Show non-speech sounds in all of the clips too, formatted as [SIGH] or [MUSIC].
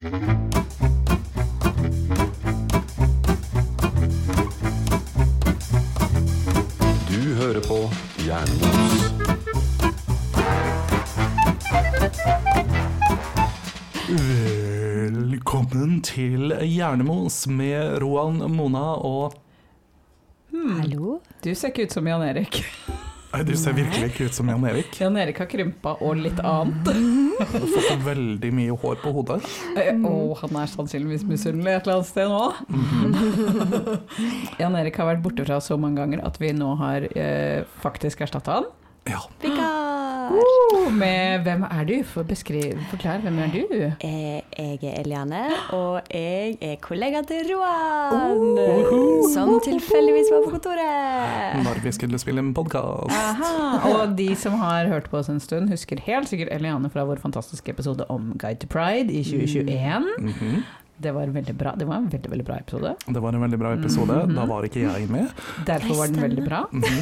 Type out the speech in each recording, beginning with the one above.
Du hører på Jernbos. Velkommen til Hjernemos med Roan, Mona og Hallo? Du ser ikke ut som Jan Erik. Nei, Du ser virkelig ikke ut som Jan Erik. Jan Erik har krympa og litt annet. Du har fått veldig mye hår på hodet. Mm. Og han er sannsynligvis misunnelig et eller annet sted nå. [LAUGHS] Jan Erik har vært borte fra så mange ganger at vi nå har eh, faktisk erstatta han. Ja. Vikar! Uh, med Hvem er du? For beskriv, forklar, hvem er du? Eh, Jeg er Eliane, og jeg er kollega til Roan. Uhu. Som tilfeldigvis var på kontoret. Når vi skulle spille en podkast. Og de som har hørt på oss en stund, husker helt sikkert Eliane fra vår fantastiske episode om Guide to Pride i 2021. Mhm. Det var, bra. det var en veldig veldig bra episode. Det var en veldig bra episode. Da var ikke jeg med. Derfor var den veldig bra. Mhm.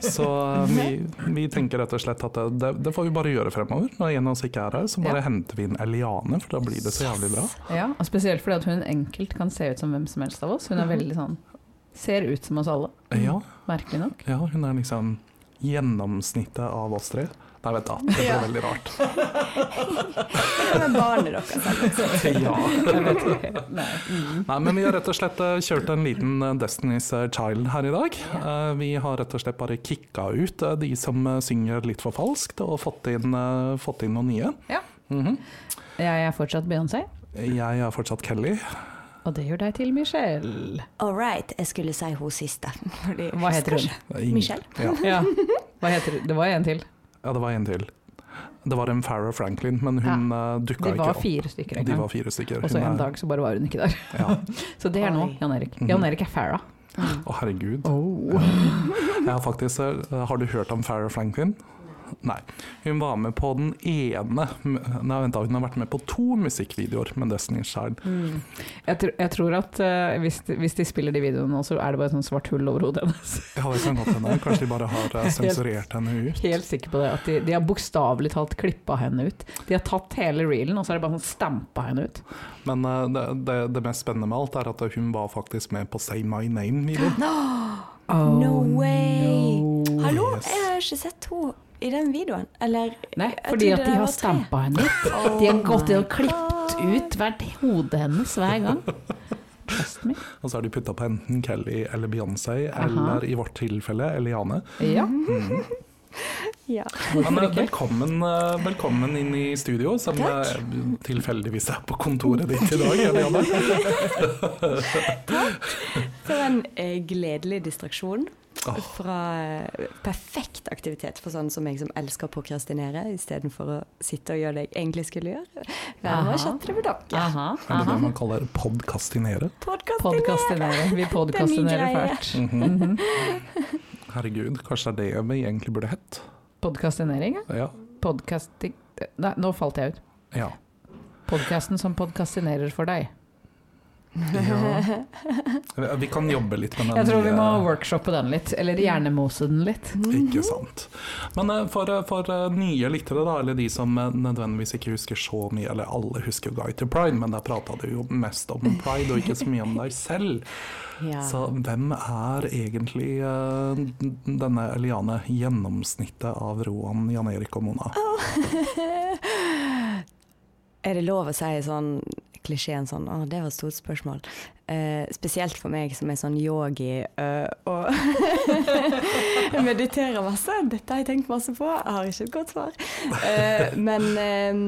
Så uh, vi, vi tenker rett og slett at det, det får vi bare gjøre fremover. Når en av oss ikke er her, så bare Ja. henter vi inn Eliane, for da blir det så jævlig bra. Ja, og Spesielt fordi at hun enkelt kan se ut som hvem som helst av oss. Hun er veldig sånn Ser ut som oss alle, Ja, merkelig nok. ja hun er liksom gjennomsnittet av oss tre. Nei, vent da, det ble Ja. veldig rart. Er barnet deres. Ja. Vet ikke. Nei. Nei, men vi har rett og slett eh, kjørt en liten eh, Destiny's Child her i dag. Eh, Vi har rett og slett bare kicka ut eh, de som eh, synger litt for falskt, og fått inn, eh, fått inn noen nye. Ja. Mhm. Jeg er fortsatt Beyoncé, Jeg er fortsatt Kelly. og det gjør deg til Michelle. All right, jeg skulle si hun siste. fordi- Hva heter hun? Michelle. Ja. Ja. Hva heter? Det var en til. Ja, det var en til. Det var en Farrah Franklin, men hun ja. dukka De ikke var opp. fire stykker en De var fire stykker. Og så en dag så bare var hun ikke der. Ja. [LAUGHS] Så det er nå Jan Erik. Mhm. Jan Erik er Farrah. Å, herregud. Oh. Jeg har faktisk, eh, har du hørt om Farrah Franklin? Nei. Hun var med på den ene Nei, vent da, hun har vært med på to musikkvideoer med Destiny's Child. Mm. Jeg, tror, jeg tror at uh, hvis, de, hvis de spiller de videoene nå, så er det bare et sånt svart hull over hodet hennes. [LAUGHS] Ja, det kan godt hende. Kanskje de bare har uh, sensurert henne ut. Helt sikker på det. At de, de har bokstavelig talt klippa henne ut. De har tatt hele reelen, og så er det bare sånn stampa henne ut. Men uh, det, det, det mest spennende med alt er at hun var faktisk med på Say My Name-videoen. [GASPS] [GASPS] No way! no. Hallo, Yes. jeg har ikke sett henne i den videoen. Eller Nei, fordi at de har stampa henne litt. Oh De har gått inn og klippet ut hvert hode hennes hver gang. Og så har de putta på enten Kelly eller Beyoncé, eller i vårt tilfelle Eliane. Ja. Mm. [LAUGHS] Ja. Men eh, velkommen, eh, velkommen inn i studio, som Takk. eh, tilfeldigvis er på kontoret ditt i dag, Eliane. [LAUGHS] For en eh, gledelig distraksjon. Fra eh, perfekt aktivitet for sånn som jeg som elsker å prokrastinere, istedenfor å sitte og gjøre det jeg egentlig skulle gjøre. Aha. og chatte med dere. Aha, Er det det man kaller podkastinere? Podkastinere. Vi podkastinerer fælt. Mm -hmm. Herregud, kanskje det er det vi egentlig burde hett? Podkastinering, ja. Ja. Podcasting Nei, nå falt jeg ut. ja. Podkasten som podkastinerer for deg. [LAUGHS] ja. Vi kan jobbe litt med den. Jeg tror vi må workshoppe den litt, eller hjernemose den litt. Ikke sant. Men eh, for, eh, for eh, nye lyttere, da, eller de som nødvendigvis ikke husker så mye, eller alle husker Guide to Pride, men der prata du jo mest om pride, og ikke så mye om deg selv. [LAUGHS] Ja. Så hvem er egentlig uh, denne Eliane, gjennomsnittet av Roan, Jan Erik og Mona? [LAUGHS] Er det lov å si sånn klisjeen sånn Å, det var et stort spørsmål. Eh, spesielt for meg som er sånn yogi eh, og [LAUGHS] mediterer masse. Dette har jeg tenkt masse på. Jeg har ikke et godt svar. Eh, men eh,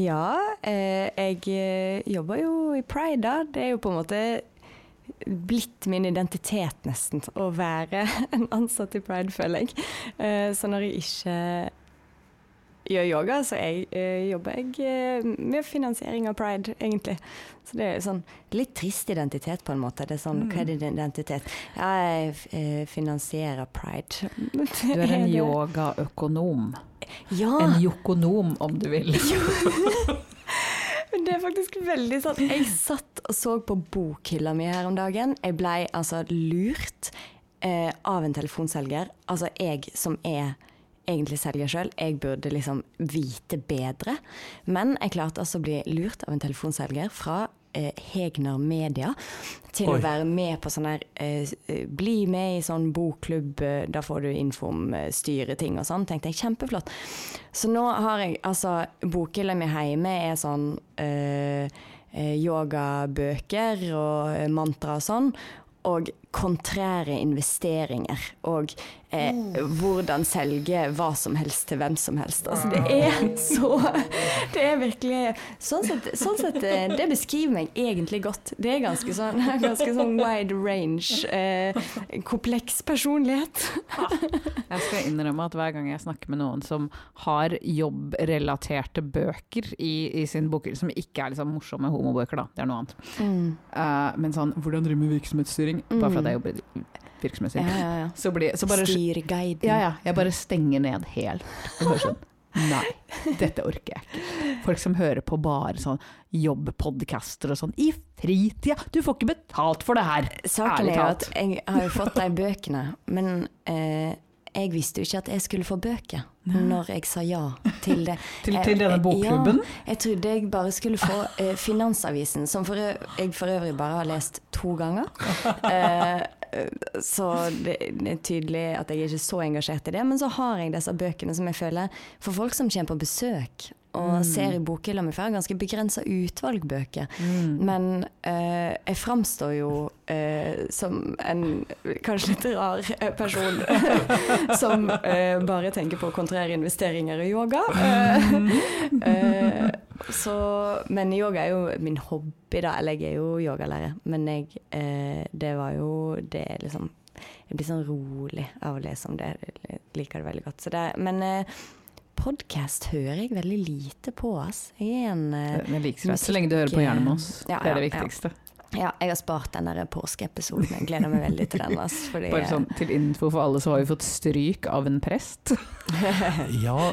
ja, eh, jeg eh, jobber jo i Pride, da. Det er jo på en måte blitt min identitet, nesten, å være en ansatt i Pride, føler jeg. Så når jeg ikke gjør yoga, så jeg, eh, jobber jeg eh, med finansiering av pride, egentlig. Så det er sånn litt trist identitet, på en måte. Det er sånn, Hva er din identitet? Jeg eh, finansierer pride. [LAUGHS] Du er en yogaøkonom. Ja! En jokonom, om du vil. [LAUGHS] [LAUGHS] Men det er faktisk veldig sant. Jeg satt og så på bokhylla mi her om dagen. Jeg blei altså lurt eh, av en telefonselger. Altså jeg som er egentlig selger sjøl. Jeg burde liksom vite bedre. Men jeg klarte altså å bli lurt av en telefonselger fra eh, Hegner Media til Oi. å være med på sånn her eh, eh, Bli med i sånn bokklubb, eh, da får du info om eh, styreting og sånn. Tenkte jeg, kjempeflott. Så nå har jeg altså Bokhylla mi hjemme er sånn eh, eh, yogabøker og mantra og sånn. Og kontrære investeringer. Og eh, hvordan selge hva som helst til hvem som helst. Altså, det er så Det er virkelig Sånn sett, sånn sett eh, det beskriver meg egentlig godt. Det er ganske sånn, [LAUGHS] ganske sånn wide range, eh, kompleks personlighet. [LAUGHS] Jeg skal innrømme at hver gang jeg snakker med noen som har jobbrelaterte bøker i, i sin bokhylle, som ikke er liksom morsomme homobøker, da, det er noe annet. Eh, men sånn hvordan drive med virksomhetsstyring, bare for at jeg jobber i Ja, virksomhetsstyring, ja, ja. så, blir, så bare Styrguiden. Ja, ja. Jeg bare stenger ned helt. Bare sånn Nei, dette orker jeg ikke. Folk som hører på bare sånn jobbpodcaster og sånn i fritida. Du får ikke betalt for det her! Saken er jo at jeg har jo fått de bøkene, men eh, jeg visste jo ikke at jeg skulle få bøker når jeg sa ja til det. [LAUGHS] Til, til denne bokklubben. Ja, jeg trodde jeg bare skulle få eh, Finansavisen, som for, jeg for øvrig bare har lest to ganger. [LAUGHS] Eh, så det, det er tydelig at jeg er ikke så engasjert i det. Men så har jeg disse bøkene som jeg føler For folk som kommer på besøk og ser i bokhylla mi, for jeg har ganske begrensa utvalg bøker. Mm. Men eh, jeg framstår jo eh, som en kanskje litt rar eh, person [LAUGHS] som eh, bare tenker på kontrære investeringer i yoga. [LAUGHS] Eh, eh, så, men yoga er jo min hobby, da. Eller jeg er jo yogalærer. Men jeg, det var jo Det liksom Jeg blir sånn rolig av å lese om det. Jeg liker det veldig godt. Så det, men podkast hører jeg veldig lite på, ass. Jeg er en uh, Det liker jeg. Så lenge du hører på Hjernemås. Ja, Det er det ja, viktigste. Ja, jeg har spart den der påskeepisoden. Jeg gleder meg veldig til den. ass, [LAUGHS] fordi, Bare sånn til info for alle, så har vi fått stryk av en prest. [LAUGHS] Ja,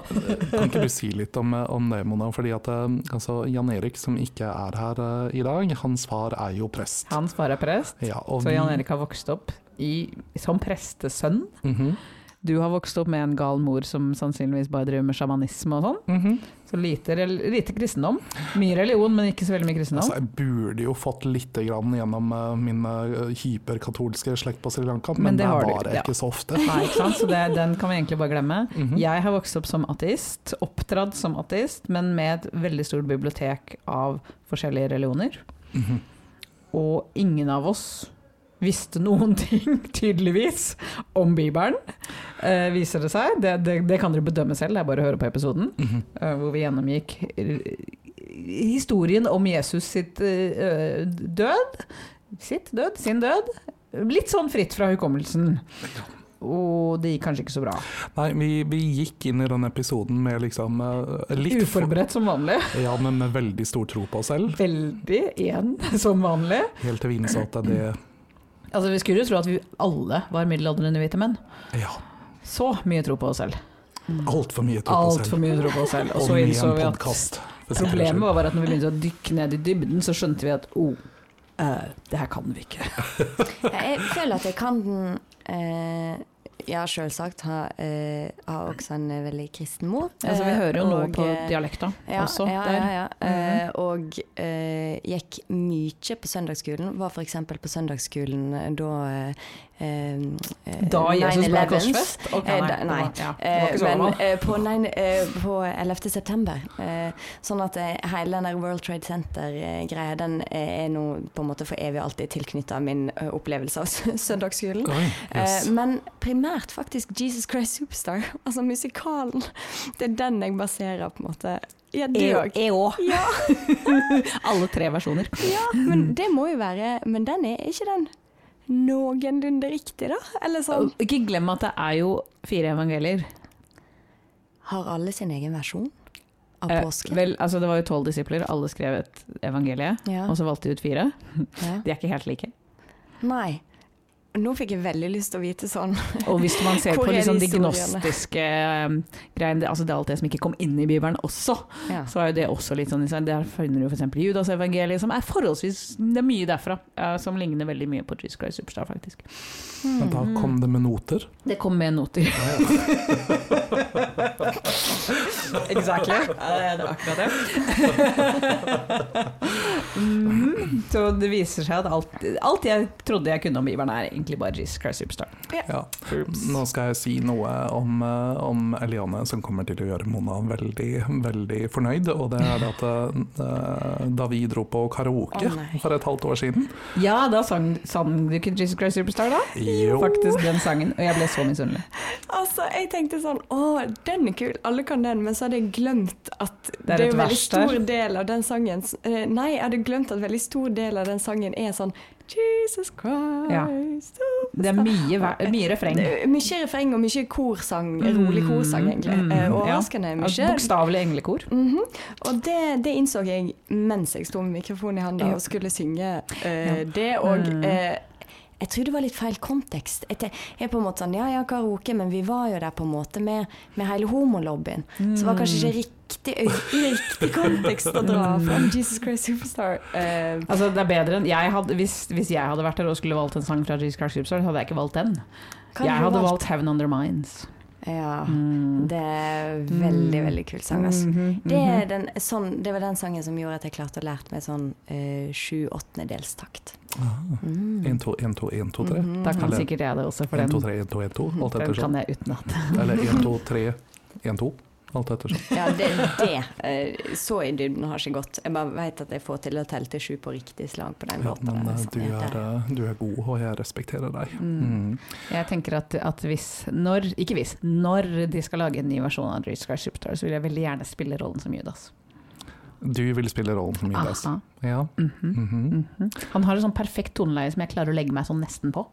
kan ikke du si litt om, om det, Mona? Fordi at eh, altså, Jan Erik, som ikke er her uh, i dag, hans far er jo prest. Hans far er prest, Ja, og så Jan Erik har vokst opp i, som prestesønn. Mhm, Du har vokst opp med en gal mor som sannsynligvis bare driver med sjamanisme og sånn. mhm. Så lite, lite kristendom. Mye religion, men ikke så veldig mye kristendom. Altså, jeg burde jo fått litt grann gjennom uh, min eh, hyperkatolske slekt på Sri Lanka, Men men, det du, var ja. ikke så ofte. Nei, ikke sant? Så det, den kan vi egentlig bare glemme. Mhm. Jeg har vokst opp som ateist, oppdratt som ateist, men med et veldig stort bibliotek av forskjellige religioner. Mhm. Og ingen av oss visste noen [LAUGHS] ting, tydeligvis, om Bibelen, eh, viser det seg. Det, det, det kan dere bedømme selv, det er bare å høre på episoden, Mhm. eh, hvor vi gjennomgikk historien om Jesus sitt eh, død. Sitt død, sin død. Litt sånn fritt fra hukommelsen. Og det gikk kanskje ikke så bra. Nei, vi, vi gikk inn i den episoden med liksom eh, litt Uforberedt som vanlig. [LAUGHS] Ja, men med veldig stor tro på oss selv. Veldig igjen som vanlig. Helt til vi innså at det Altså Vi skulle jo tro at vi alle var middelaldrende hvite menn. Ja, Så mye tro på oss selv. altfor mye tro på oss Altfor selv. tro på oss selv. Og så innså vi at problemet var bare at når vi begynte å dykke ned i dybden, så skjønte vi at oh, uh, det her kan vi ikke. Jeg føler at jeg kan den eh, Ja, selvsagt. Har eh, har også en eh, veldig kristen mor. Altså, vi Eh, hører jo noe på dialekta ja, også. Ja, ja, ja, ja. Eh, Mhm. og eh, gikk mye på søndagsskolen. Var f.eks. på søndagsskolen da eh, Da Jesus ble 9/11s. korsfest? Okay, Eh, nei. ja, det var Eh, men eh, på, nei, eh, på 11. september. Eh, sånn at eh, hele den der World Trade Center-greia, den eh, er nå på en måte for evig og alltid tilknytta min eh, opplevelse av søndagsskolen. Oi, yes. Eh, men primært faktisk Jesus Christ Superstar, [LAUGHS] altså musikalen. Det er den jeg baserer på en måte Ja, det òg. Jeg òg. [LAUGHS] Ja, [LAUGHS] Alle tre versjoner. ja, men det må jo være Men den er ikke den noenlunde riktig, da? Eller sånn Ikke glem at det er jo fire evangelier. Har alle sin egen versjon av Eh, vel, altså det var jo tolv disipler, alle skrev et evangelie, ja. og så valgte de ut fire. ja. [LAUGHS] De er ikke helt like. Nei. Nå fikk jeg veldig lyst til å vite sånn [LAUGHS] Og hvis man ser på liksom de gnostiske eh, greiene, det, altså det er alt det som ikke kom inn i Bibelen også, ja. så er jo det også litt sånn Der finner du f.eks. Judasevangeliet, som er forholdsvis Det er mye derfra, eh, som ligner veldig mye på Jesus Christ Superstar, faktisk. Men da kom det med noter. Det kom med noter. [LAUGHS] exactly. det var akkurat det. [LAUGHS] mm, så det viser seg at alt, alt jeg trodde jeg kunne om Bibelen, er egentlig bare Jesus Christ Superstar. Ja. Nå skal jeg si noe om, eh, om Eliane som kommer til å gjøre Mona veldig, veldig fornøyd. Og det er det at eh, da vi dro på karaoke oh, for et halvt år siden Ja, da sang, sang du ikke Jesus Christ Superstar, da? Jo. Faktisk den sangen, og jeg ble så misunnelig. Altså, jeg tenkte sånn Å, den er kul, alle kan den. Men så hadde jeg glemt at Det det er en veldig stor del av den sangen eh, Nei, jeg hadde glemt at veldig stor del av den sangen er sånn Jesus Christ Ja. Det er mye, mye refreng. Er Mye refreng og mye korsang. Rolig korsang, egentlig. Mm, Eh, ja. Overraskende mye. Bokstavelig englekor. Mhm. Og det, det innså jeg mens jeg sto med mikrofonen i hånda og skulle synge uh, det. Og Mm. Jeg tror det var litt feil kontekst. Jeg er på en måte sånn, Ja ja, karaoke, men vi var jo der på en måte med, med hele homolobbyen. Så det var kanskje ikke riktig, riktig kontekst å dra fram [LAUGHS] Jesus Christ Superstar. Uh, Altså, det er bedre enn jeg hadde, hvis, hvis jeg hadde vært der og skulle valgt en sang fra Jesus Christ Superstar, hadde jeg ikke valgt den. Jeg hadde valgt, valgt Heaven Under Minds. Ja, Mm. det er veldig, Mm. veldig kul sang. Altså. Mhm, Det, mhm. er den, sånn, det var den sangen som gjorde at jeg klarte å lære meg sånn eh, sju-åttendedels-takt. Én, to, 1, 2, 1, 2, 1, 2, 3. Mhm. Da kan Eller- sikkert jeg det også, for 1, den, 2, 3, 1, 2, 1, 2. Alt [LAUGHS] den ettersom. kan jeg utenat. Eller 1, 2, 3, 1, 2. Alt ettersom. Ja, det, det eh, så i dybden har ikke gått. Jeg bare vet at jeg får til å telle til sju på riktig slag på den Ja, måten. men eh, så du er, eh, du er god, og jeg respekterer deg. Mm. Mm. Jeg tenker at, at hvis, når, ikke hvis, når de skal lage en ny versjon av Jesus Sky Superstar, så vil jeg veldig gjerne spille rollen som Judas. Du vil spille rollen som Judas. Aha. Ja. Mhm, Mhm. -hmm. Han har et sånn perfekt toneleie som jeg klarer å legge meg sånn nesten på.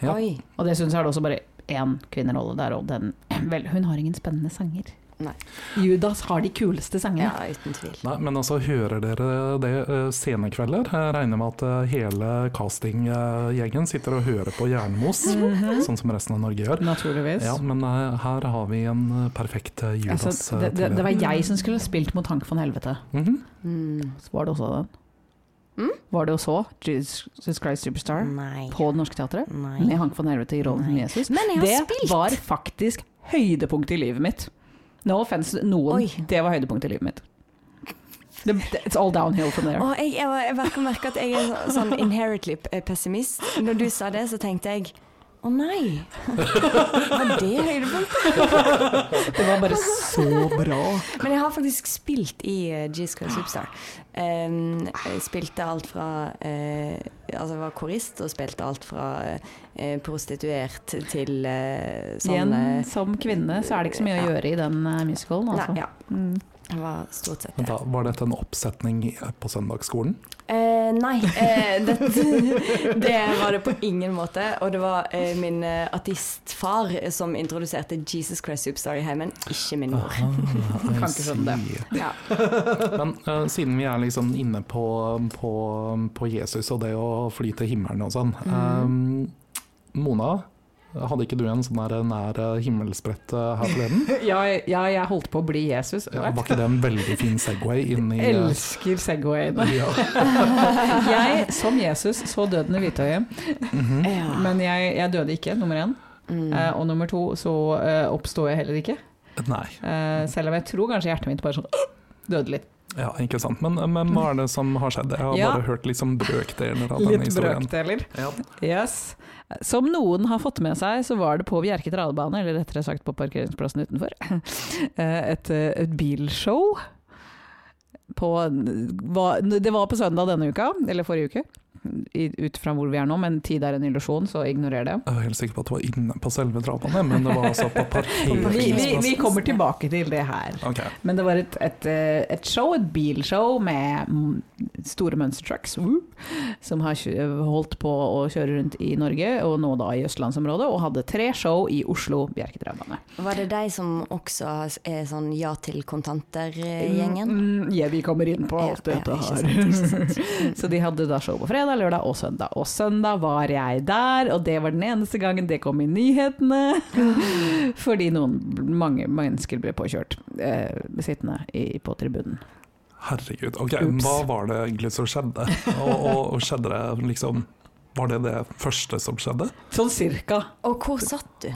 Ja. Oi. Og syns jeg er det også bare én kvinnerolle der, og den [CLEARS THROAT] Vel, hun har ingen spennende sanger. Nei. Judas har de kuleste sangene. Ja, uten tvil. Nei, men altså, hører dere det senekvelder? scenekvelder? Jeg regner med at eh, hele castinggjengen sitter og hører på Jernmos, Mhm. sånn som resten av Norge gjør. Naturligvis. Ja, men eh, her har vi en eh, perfekt eh, Judas. altså, eh, det, det, det var jeg som skulle spilt mot Hank von Helvete. Mhm. Mm. Så var det også den. Mm? Var det også Jesus Christ Superstar Nei. på Det Norske Teatret? Nei. Med Hank von Helvete i rollen som Jesus. Men jeg har Det spilt! var faktisk høydepunktet i livet mitt. No offense noen, Oi. det var høydepunktet i livet mitt. Det, it's all downhill from there. Og jeg, jeg, var- jeg merker, merker at jeg er sånn inherently pessimist. Når du sa det, så tenkte jeg å nei. [LAUGHS] Var det høydepunktet? Det var bare så bra. Men jeg har faktisk spilt i uh, G-Square Superstar. Um, jeg spilte alt fra uh, Altså var korist og spilte alt fra uh, prostituert til uh, sånn Igjen, eh, som kvinne så er det ikke så mye å gjøre i den eh, musicalen, altså. Nei, ja. Mm. Det var stort sett det. da, var dette en oppsetning på søndagsskolen? Eh, nei, eh, det, [LAUGHS] det var det på ingen måte. Og det var eh, min artistfar som introduserte Jesus Christ Superstar i heimen, ikke min mor. Aha, [LAUGHS] Kan ikke skjønne det. Ja. Men eh, siden vi er liksom inne på, på, på Jesus og det å fly til himmelen og sånn. Mm. eh, Mona, hadde ikke du en sånn der nær eh, himmelsbrett eh, her forleden? [LAUGHS] Ja, ja, jeg holdt på å bli Jesus. Ja, var ikke det en veldig fin Segway inn i eh, Elsker Segwayene. [LAUGHS] ja. [LAUGHS] Jeg, som Jesus, så døden i hvitøyet, Mhm. Ja. men jeg, jeg døde ikke, nummer én. Mm. Uh, og nummer to så uh, oppsto jeg heller ikke. Nei, Uh, selv om jeg tror kanskje hjertet mitt bare sånn døde litt. Ja, ikke sant. Men, men hva er det som har skjedd? Jeg har Ja. bare hørt liksom brøkdeler av denne historien. Litt brøkdeler. Ja. Yes. Som noen har fått med seg, så var det på Bjerke travbane, eller rettere sagt på parkeringsplassen utenfor, [LAUGHS] eh, et, eh, et bilshow. På, det var på søndag denne uka, eller forrige uke, ut fra hvor vi er nå, men tid er en illusjon, så ignorer det. Jeg er helt sikker på at det var inne på selve drapene, men det var altså på [LAUGHS] Vi, vi, vi kommer tilbake til det her. Okay. Men det var et, et, eh, et show, et bilshow med mm, store mønstertrucks, som har holdt på å kjøre rundt i Norge, og nå da i østlandsområdet, og hadde tre show i Oslo Bjerketraurbane. Var det de som også er sånn ja til kontanter-gjengen? Mm, ja, vi kommer inn på alt Ja, dette her. [LAUGHS] Så de hadde da show på fredag, lørdag og søndag. Og søndag var jeg der, og det var den eneste gangen det kom i nyhetene. [LAUGHS] Fordi noen, mange mennesker ble påkjørt, eh, sittende i, på tribunen. Herregud. Ok, Ups. hva var det egentlig som skjedde? Og, og, og skjedde det liksom Var det det første som skjedde? Sånn cirka. Og hvor satt du?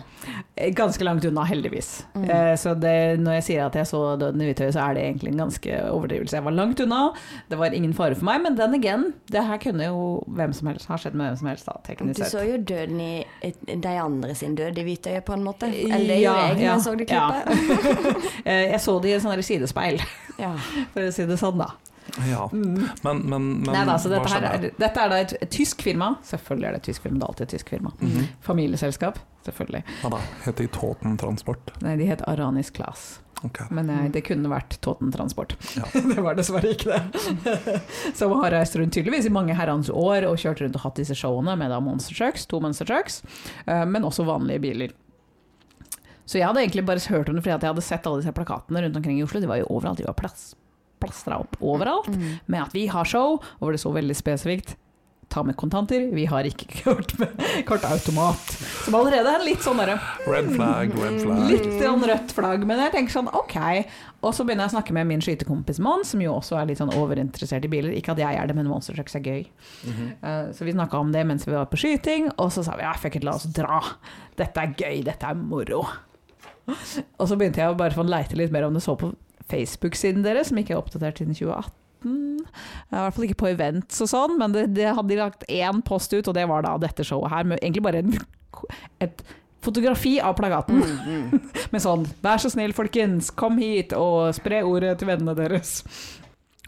Eh, Ganske langt unna, heldigvis. Mm. Eh, så det, når jeg sier at jeg så Døden i Hvithøy, så er det egentlig en ganske overdrivelse. Jeg var langt unna, det var ingen fare for meg, men den again, det her kunne jo hvem som helst ha skjedd med hvem som helst, da, Du så jo døden i et- de andre sin død i Hvitøyet, på en måte. Eller Ja, gjorde jeg ja, jeg så det klippet. Ja. jeg så det i et [LAUGHS] sånt her sidespeil, Ja. for å si det sånn, da. Ja. Men, men, men Nei da, så hva dette, her er, dette er da et, et tysk firma. Selvfølgelig er det et tysk firma, det er alltid et tysk firma. Mhm. Familieselskap, selvfølgelig. Ja da, heter de Tåten Transport. Nei, de het Aranis Class. Okay. Men nei, det kunne vært Toten Transport. Ja. [LAUGHS] det var dessverre ikke det. [LAUGHS] Som har reist rundt tydeligvis i mange herrens år og kjørt rundt og hatt disse showene med da monster trucks, to monster trucks, eh, men også vanlige biler. Så jeg hadde egentlig bare hørt om det fordi jeg hadde sett alle disse plakatene rundt omkring i Oslo. De var jo overalt, de var plass, plastra opp overalt Mm. med at vi har show, og hvor det så veldig spesifikt Ta med kontanter, vi har ikke [LAUGHS] kort med kortautomat. Som allerede er litt sånn derre Red flag, red flag. Litt sånn rødt flagg, men jeg tenker sånn ok. Og så begynner jeg å snakke med min skytekompis Mons, som jo også er litt sånn overinteressert i biler. Ikke at jeg er det, men Monster Trucks er gøy. Mm -hmm. uh, så vi snakka om det mens vi var på skyting, og så sa vi ja, fuck it, la oss dra. Dette er gøy, dette er moro. Og så begynte jeg å bare få leite litt mer om det så på Facebook-siden deres, som ikke er oppdatert siden 2018. I hvert fall ikke på events og sånn, men det, det hadde de lagt én post ut, og det var da dette showet her, med egentlig bare [LAUGHS] et fotografi av plakaten. [LAUGHS] Med sånn 'vær så snill, folkens, kom hit og spre ordet til vennene deres'.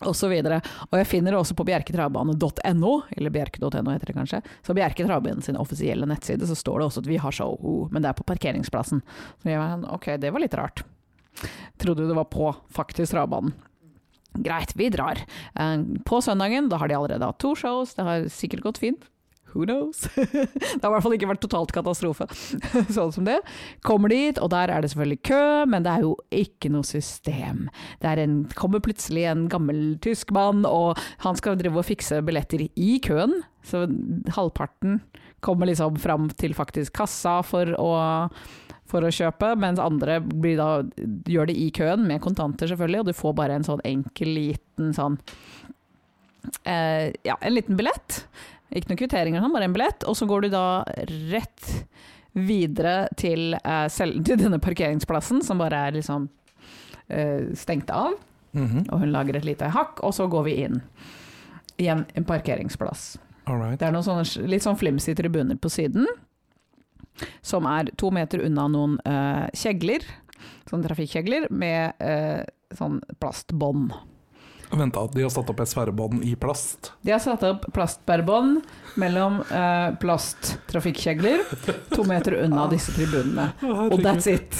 Og så videre. Og jeg finner det også på bjerketravbane.no, eller bjerke.no heter det kanskje. Så Bjerke Travbanen sin offisielle nettside så står det også at vi har show, men det er på parkeringsplassen. Så jeg var sånn, ok, det var litt rart. Trodde det var på faktisk travbanen. Greit, vi drar. Eh, På søndagen, da har de allerede hatt to shows, det har sikkert gått fint. Who knows? [LAUGHS] det har i hvert fall ikke vært totalt katastrofe, [LAUGHS] sånn som det. Kommer dit, og der er det selvfølgelig kø, men det er jo ikke noe system. Det en, kommer plutselig en gammel tysk mann, og han skal drive og fikse billetter i køen. Så halvparten kommer liksom fram til faktisk kassa for å, for å kjøpe, mens andre blir da, gjør det i køen, med kontanter selvfølgelig, og du får bare en sånn enkel liten sånn eh, Ja, en liten billett. Ikke noen kvitteringer, sånn, bare en billett. Og så går du da rett videre til, eh, selv, til denne parkeringsplassen, som bare er liksom eh, stengt av. Mhm. Og hun lager et lite hakk, og så går vi inn i en, en parkeringsplass. Alright. Det er noen sånne litt sånn flimsy tribuner på siden, som er to meter unna noen uh, kjegler, sånne trafikkjegler, med uh, sånn plastbånd. Vent da, de har satt opp et sperrebånd i plast. De har satt opp plastsperrebånd mellom uh, plasttrafikkjegler to meter unna disse tribunene. Og that's it.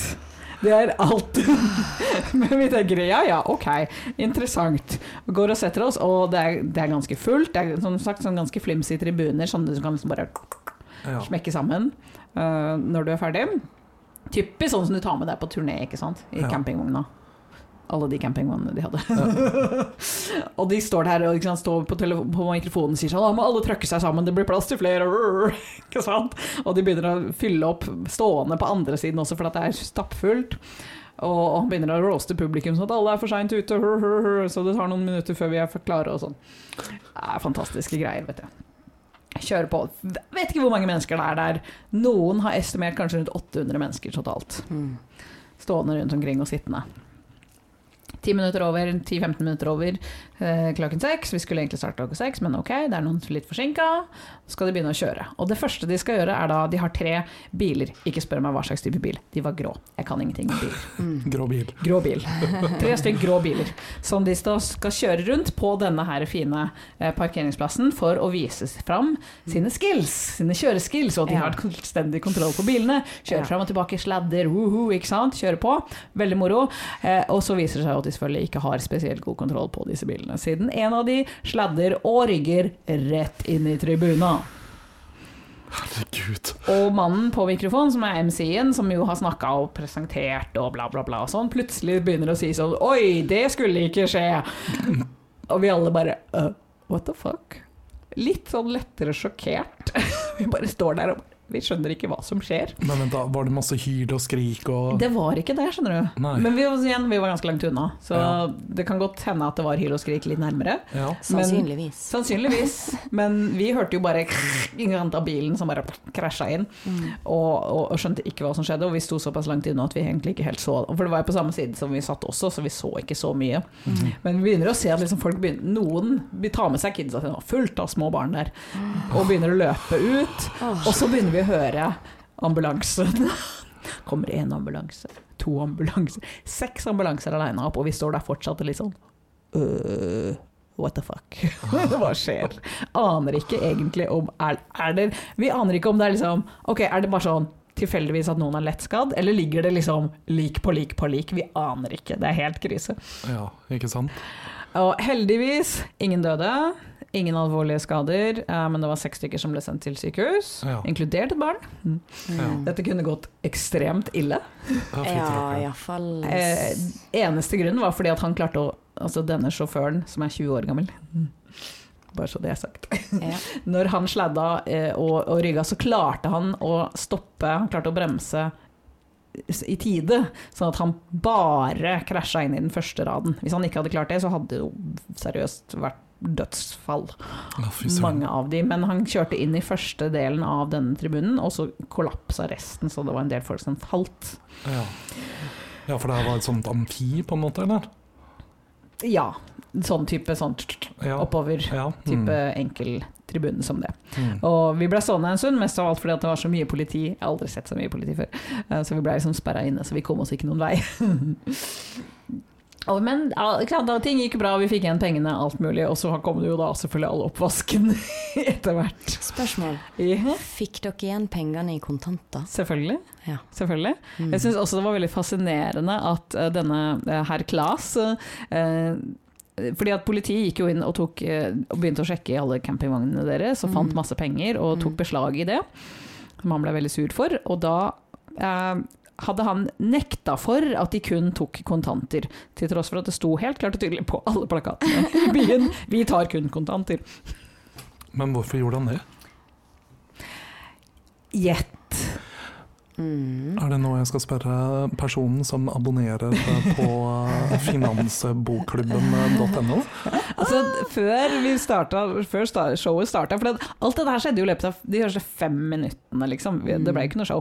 Det er alt. [LAUGHS] Men vi tenker ja ja, ok, interessant. Vi går og setter oss, og det er, det er ganske fullt. Det er som sagt sånn ganske flimsy tribuner, sånn du kan liksom bare Ja. smekke sammen eh, når du er ferdig. Typisk sånn som du tar med deg på turné, ikke sant? I Ja. campingvogna. Alle de campingvognene de hadde. [LAUGHS] og de står der og sant, står på, på mikrofonen og sier sånn Da må alle trøkke seg sammen, det blir plass til flere. [LAUGHS] ikke sant? Og de begynner å fylle opp stående på andre siden også, for at det er stappfullt. Og og han begynner å roaste publikum sånn at alle er for seint ute, [LAUGHS] så det tar noen minutter før vi er klare og sånn. Det er fantastiske greier, vet du. Kjører på. Vet ikke hvor mange mennesker det er der. Noen har estimert kanskje rundt 800 mennesker totalt. Mm. Stående rundt omkring og sittende. 10 minutter over, 10-15 minutter over klokken seks. Vi skulle egentlig starte klokken seks, men ok, det er noen litt forsinka. Så skal de begynne å kjøre. Og det første de skal gjøre, er da De har tre biler. Ikke spør meg hva slags type bil. De var grå. Jeg kan ingenting om bil. [LAUGHS] Grå bil. Grå bil. Tre stykk grå biler. Som de skal kjøre rundt på denne her fine eh, parkeringsplassen for å vise fram sine skills. Sine kjøreskills. Og de Ja. har fullstendig kontroll på bilene. Kjører Ja. fram og tilbake, sladder, woohoo, ikke sant. Kjører på. Veldig moro. Eh, og så viser det seg at de selvfølgelig ikke har spesielt god kontroll på disse bilene, siden en av de sladder og rygger rett inn i tribuna. Herregud. Og mannen på mikrofonen, som er MC-en, som jo har snakka og presentert og bla, bla, bla og sånn, plutselig begynner å si sånn Oi, det skulle ikke skje! Og vi alle bare uh, What the fuck? Litt sånn lettere sjokkert. [LAUGHS] Vi bare står der og vi skjønner ikke hva som skjer. Men vent da, var det masse hyl og skrik og Det var ikke det, skjønner du. Nei. Men vi, var- igjen, vi var ganske langt unna, så Ja. det kan godt hende at det var hyl og skrik litt nærmere. Ja. Sannsynligvis. Sannsynligvis. Men vi hørte jo bare Ingen av bilen som bare krasja inn, og, og, og skjønte ikke hva som skjedde. Og vi sto såpass langt unna at vi egentlig ikke helt så For det var jo på samme side som vi satt også, så vi så ikke så mye. Men vi begynner å se at liksom folk begynner, noen tar med seg kidsa sine, fullt av små barn der, og begynner å løpe ut. Og så begynner vi å høre ambulansen. [LAUGHS] Kommer én ambulanse, to ambulanser, seks ambulanser aleine opp, og vi står der fortsatt litt sånn øh, What the fuck? [LAUGHS] Hva skjer? Aner ikke egentlig om er, er det Vi aner ikke om det er liksom Ok, er det bare sånn tilfeldigvis at noen er lett skadd, eller ligger det liksom lik på lik på lik? Vi aner ikke. Det er helt krise. ja, ikke sant? Og heldigvis, ingen døde. Ingen alvorlige skader, eh, men det var seks stykker som ble sendt til sykehus, Ja. inkludert et barn. Ja. Dette kunne gått ekstremt ille. Ja, iallfall Eh, eneste grunnen var fordi at han klarte å Altså denne sjåføren, som er 20 år gammel [LAUGHS] Bare så det er sagt. ja. [LAUGHS] Når han sladda eh, og, og rygga, så klarte han å stoppe Han klarte å bremse i tide, sånn at han bare krasja inn i den første raden. Hvis han ikke hadde klart det, så hadde det jo seriøst vært dødsfall. Mange av de, men han kjørte inn i første delen av denne tribunen, og så kollapsa resten, så det var en del folk som falt. Ja. ja, for det her var et sånt amfi, på en måte, eller? Ja, sånn type sånn Ja. oppover. ja. Type Mm. enkel tribune som det. Mm. Og vi ble stående en stund, mest av alt fordi det var så mye politi. Jeg har aldri sett så mye politi før. Eh, Så vi ble liksom sperra inne, så vi kom oss ikke noen vei. [LAUGHS] Men ja, ting gikk bra, vi fikk igjen pengene, alt mulig. Og så kom det jo da selvfølgelig all oppvasken [LAUGHS] etter hvert. Spørsmål. Ja, Fikk dere igjen pengene i kontanter? selvfølgelig. Ja. selvfølgelig. Mm. Jeg syns også det var veldig fascinerende at eh, denne eh, herr Klas eh, fordi at Politiet gikk jo inn og, tok, eh, og begynte å sjekke i alle campingvognene deres og fant Mm. masse penger og tok Mm. beslag i det, som han ble veldig sur for. Og da eh, hadde han nekta for at de kun tok kontanter, til tross for at det sto helt klart og tydelig på alle plakatene i byen 'Vi tar kun kontanter'. Men hvorfor gjorde han det? Gjett. Mm. Er det nå jeg skal spørre personen som abonnerer på [LAUGHS] finansbokklubben.no? Altså, før, vi starta, før showet starta For det, alt det der skjedde jo i løpet av de første fem minuttene, liksom. Det ble ikke noe show.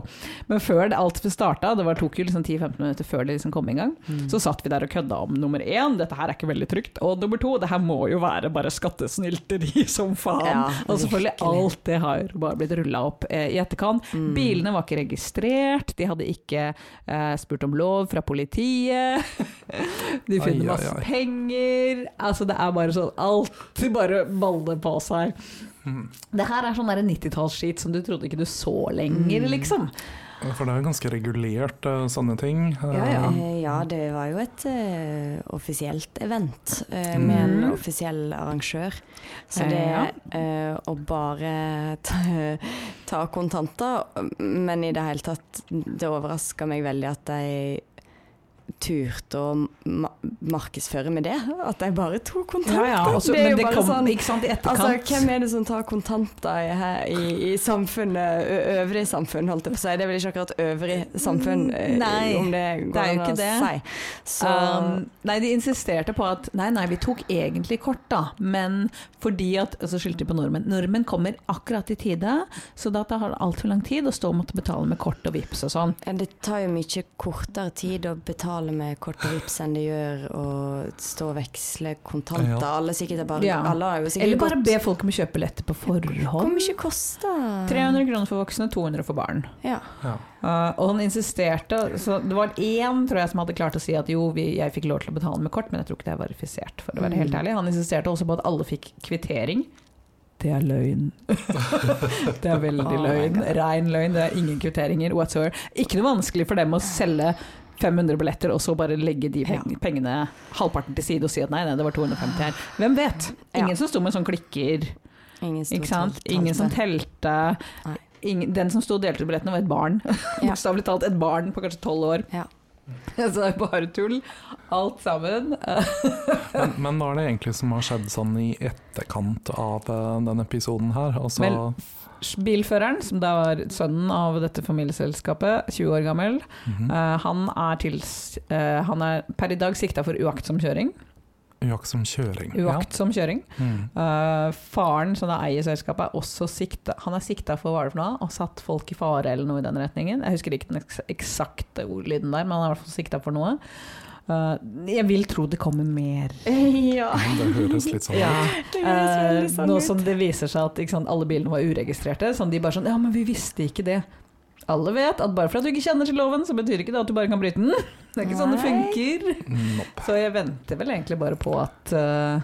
Men før det, alt starta, det var, tok jo liksom 10-15 minutter før det liksom kom i gang, Mm. så satt vi der og kødda om nummer én, dette her er ikke veldig trygt. Og nummer to, det her må jo være bare skattesnylteri [LAUGHS] som faen. Ja, og selvfølgelig, alt det har bare blitt rulla opp eh, i etterkant. Mm. Bilene var ikke registrert, de hadde ikke eh, spurt om lov fra politiet. [LAUGHS] De finner ai, masse ai. penger. Altså, det er bare sånn Alt [LAUGHS] bare baller på seg. Mm. Det her er sånn der 90-tallsskit som du trodde ikke du så lenger, Mm. liksom. For det er jo ganske regulert, eh, sånne ting. Ja, ja. Eh, ja, det var jo et uh, offisielt event eh, Mm. med en offisiell arrangør. Så det eh, å bare ta, ta kontanter Men i det hele tatt, det overraska meg veldig at de turte å ma markedsføre med det. At de bare tok kontanter. Ja, ja, også, det er jo det bare kom sånn. Altså, hvem er det som tar kontanter i, her, i, i samfunnet, øvrig samfunn, holdt jeg på å si. Det er vel ikke akkurat øvrig samfunn, eh, Nei, om det går det er jo an å det. si. Så Um, nei, de insisterte på at nei, nei, vi tok egentlig kort, da. Men fordi at så skyldte de på nordmenn. Nordmenn kommer akkurat i tide, så da tar det altfor lang tid å stå og måtte betale med kort og vips og sånn. Ja, det tar jo mye kortere tid å betale med kort og vips enn de gjør og stå og veksle kontanter. Ja. Alle, er bare, Ja. alle har jo sikkert Eller bare be folk om å kjøpe billetter på forhånd. Hvor mye koster 300 kroner for voksne, 200 for barn. Ja. Ja. Uh, og han insisterte så Det var én tror jeg, som hadde klart å si at jo, vi, jeg fikk lov til å betale med kort, men jeg tror ikke det er verifisert. For å være helt Mm. ærlig Han insisterte også på at alle fikk kvittering. Det er løgn. [LAUGHS] det er veldig Oh løgn. Rein løgn. Det er ingen kvitteringer whatsoever. Ikke noe vanskelig for dem å selge 500 billetter, og så bare legge de Ja. pengene halvparten til side og si at nei, nei, det var 250 her. Hvem vet? Ja. Ingen som sto med sånn klikker, Ingen ikke sant? Ingen som telte. Ingen, den som sto og delte ut billettene, var et barn. Ja. [LAUGHS] Bokstavelig talt et barn på kanskje tolv år. Ja. [LAUGHS] Så det er bare tull, alt sammen. [LAUGHS] Men, men hva er det egentlig som har skjedd sånn i etterkant av eh, denne episoden her? Altså, Vel- Bilføreren, som da var sønnen av dette familieselskapet, 20 år gammel, mhm. eh, han, er til, eh, han er per i dag sikta for uaktsom kjøring. Uaktsom kjøring. Uaktsom kjøring. Ja. Mm. Uh, faren som da eier selskapet, er også sikta Han er sikta for hva det for noe, og satt folk i fare eller noe i den retningen. Jeg husker ikke den eks eksakte ordlyden der, men han er i hvert fall sikta for noe. Eh, jeg vil tro det kommer mer. [LAUGHS] Ja. Det høres litt sånn ut. Høres Eh, sånn nå som det viser seg at ikke sant, alle bilene var uregistrerte, sånn de bare sånn Ja, men vi visste ikke det. Alle vet at bare for at du ikke kjenner til loven, så betyr ikke det at du bare kan bryte den. [LAUGHS] Det er ikke sånn det funker. Nope. Så jeg venter vel egentlig bare på at uh,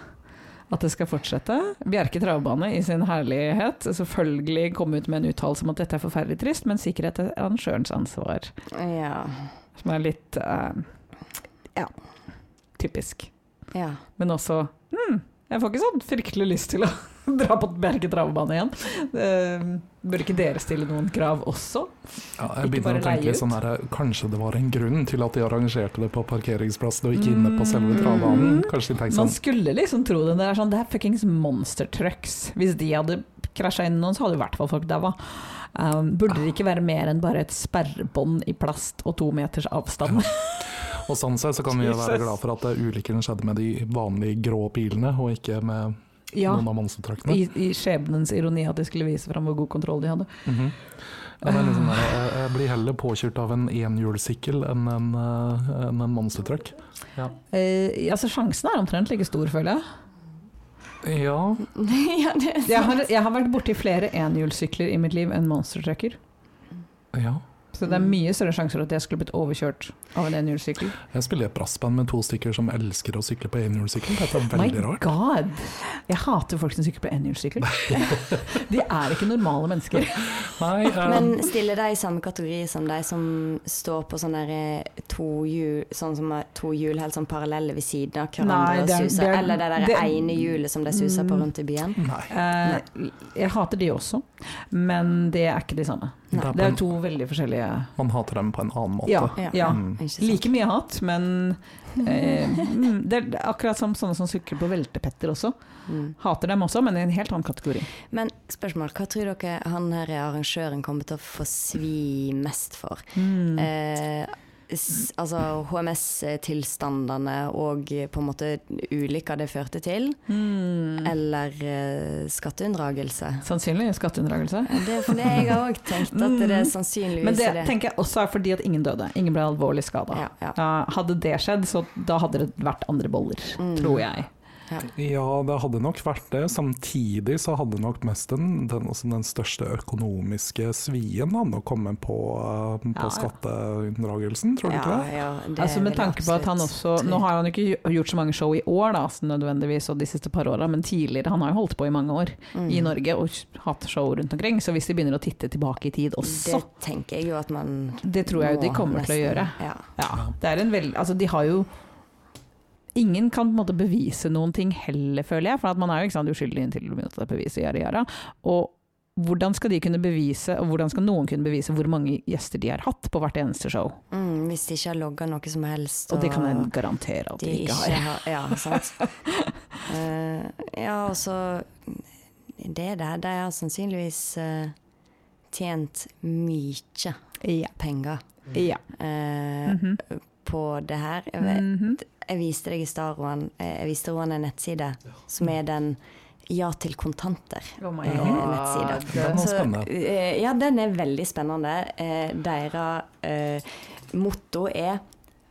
at det skal fortsette. Bjerke travbane i sin herlighet. Selvfølgelig komme ut med en uttalelse om at dette er forferdelig trist, men sikkerhet er arrangørens ansvar. Ja. Som er litt eh, ja, typisk. ja. Men også hmm, Jeg får ikke sånn fryktelig lyst til å [LAUGHS] dra på Bjerke travbane igjen. Uh, bør ikke dere stille noen krav også? Ja, jeg Ikke begynner å tenke sånn her, Kanskje det var en grunn til at de arrangerte det på parkeringsplassen og ikke inne på selve Mm. travbanen? Kanskje de tenkte sånn Man skulle liksom tro det. Det er sånn, det er fuckings monster trucks. Hvis de hadde krasja inn noen, så hadde i hvert fall folk daua. Um, burde det ikke være mer enn bare et sperrebånd i plast og to meters avstand? [LAUGHS] Og sånn sett så kan vi være glad for at eh, ulykken skjedde med de vanlige grå pilene, og ikke med Ja, noen av monstertraktene. i, i skjebnens ironi at de skulle vise fram hvor god kontroll de hadde. Mhm. ja, er liksom jeg, jeg blir heller påkjørt av en enhjulssykkel enn en, en, enn en monstertruck. Ja. Eh, altså Sjansen er omtrent like stor, føler jeg. ja, [LAUGHS] ja, det er Jeg har, jeg har vært borti flere enhjulssykler i mitt liv enn monstertrucker. ja. Så det er mye større sjanser at jeg skulle blitt overkjørt av en enhjulssykkel. Jeg spiller i et brassband med to stykker som elsker å sykle på enhjulssykkel. Dette er My veldig rart. god! Jeg hater folk som sykler på enhjulssykkel. [LAUGHS] De er ikke normale mennesker. Nei, um... Men stiller de i samme kategori som de som står på sånne eh, to hjul Sånn som to hjul helt sånn parallelle ved siden av hverandre Nei, og det er- suser? er- Eller det der det- ene hjulet som de suser på Mm. rundt i byen? nei. Eh, jeg hater de også, men det er ikke de samme. Det er Det er to veldig forskjellige man hater dem på en annen måte. Ja. Ja. Mm. Like mye hat, men eh, mm, det er akkurat som sånne som sykler på veltepetter også. Mm. Hater dem også, men i en helt annen kategori. Men spørsmål, hva tror dere han her arrangøren kommer til å få svi mest for? Mm. Eh, altså HMS-tilstandene og på en måte ulykka det førte til, Mm. eller uh, skatteunndragelse? Sannsynlig skatteunndragelse. Det for det jeg har òg tenkt, at det er sannsynligvis Mm. Men det det. tenker jeg også er fordi at ingen døde. Ingen ble alvorlig skada. Ja, ja. hadde det skjedd, så da hadde det vært andre boller, Mm. tror jeg. Ja. Ja, det hadde nok vært det. Samtidig så hadde nok mest den, den, altså den største økonomiske svien han å kommet på, eh, på Ja, skatteunndragelsen, tror du ikke det? ja, det Altså Med tanke på at han også. Nå har han ikke gjort så mange show i år, da, så nødvendigvis, og de siste par åra, men tidligere. Han har jo holdt på i mange år Mm. i Norge og hatt show rundt omkring. Så hvis de begynner å titte tilbake i tid også, Det tenker jeg jo at man det, tror jeg jo de kommer kommer til å gjøre. Ja. Ja, det er en veld, altså de har jo Ingen kan på en måte bevise noen ting heller, føler jeg. For at man er jo ikke sant, uskyldig inntil det er beviset, yara, yara. Og hvordan skal de kunne bevise, og hvordan skal noen kunne bevise hvor mange gjester de har hatt på hvert eneste show? Mm, hvis de ikke har logga noe som helst. Og det kan jeg garantere at de ikke har. Ja, sant. uh, ja, og så Det er. De har sannsynligvis uh, tjent mye Ja. penger ja. eh, Mhm. På det her. Jeg, vet, Mhm. jeg viste deg i stad, Roan, eh, jeg viste Roan en nettside som er den Ja til kontanter. Oh my eh, god. Den var Så, eh, ja, den er veldig spennende. Eh, Deres eh, motto er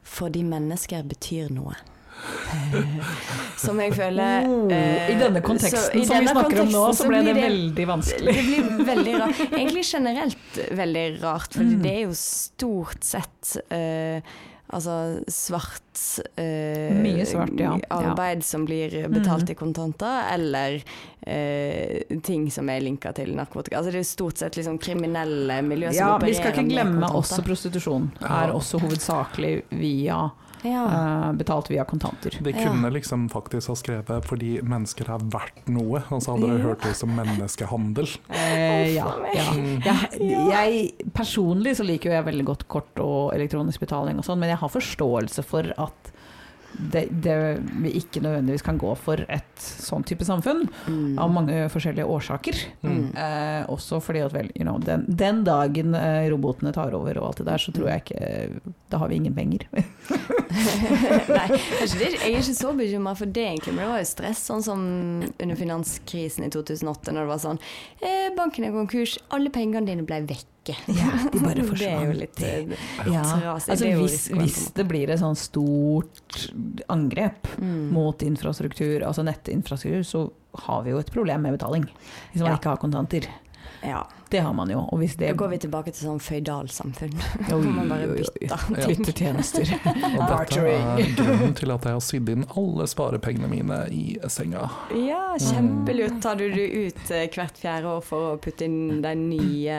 'fordi mennesker betyr noe'. [LAUGHS] Som jeg føler Oh, eh, I denne så- konteksten i som vi snakker om nå, så ble det, det veldig vanskelig. Det blir veldig rart. [LAUGHS] Egentlig generelt veldig rart, for Mm. det er jo stort sett eh, altså svart, eh, Mye svart, ja. arbeid som blir betalt Mm. i kontanter, eller eh, ting som er linka til narkotika. Altså det er stort sett liksom kriminelle miljø som Ja, opererer vi skal ikke glemme også prostitusjon. Er også hovedsakelig via ja. eh, betalt via kontanter. De Ja. kunne liksom faktisk ha skrevet 'fordi mennesker er verdt noe', og så hadde det hørt ut som menneskehandel. Eh, ja. Mm. Jeg, Ja. jeg, personlig så liker jo jeg veldig godt kort og elektronisk betaling og sånn, men jeg har forståelse for at det, det vi ikke nødvendigvis kan gå for et sånn type samfunn, Mm. av mange forskjellige årsaker. Mm. Eh, også fordi at vel, you know, den, den dagen eh, robotene tar over og alt det der, så tror jeg ikke Da har vi ingen penger. [LAUGHS] [LAUGHS] Nei, jeg er ikke så bekymra for det, egentlig, men det var jo stress, sånn som under finanskrisen i 2008, når det var sånn eh, Banken er konkurs, alle pengene dine ble vekke. Ja, de bare [LAUGHS] Det er jo litt eh, Ja, trasig. altså hvis, hvis det blir et sånn stort angrep Mm. mot infrastruktur, altså nettinfrastruktur, så har vi jo et problem med betaling. Hvis man Ja. ikke har kontanter. Ja. Det har man jo. Og hvis det Da går vi tilbake til sånn føydalsamfunn. [LAUGHS] Oi, Hvor man bare bytter. Byttetjenester. [LAUGHS] Og dette er grunnen til at jeg har sydd inn alle sparepengene mine i senga. Ja, kjempelurt. Tar du det ut eh, hvert fjerde år for å putte inn den nye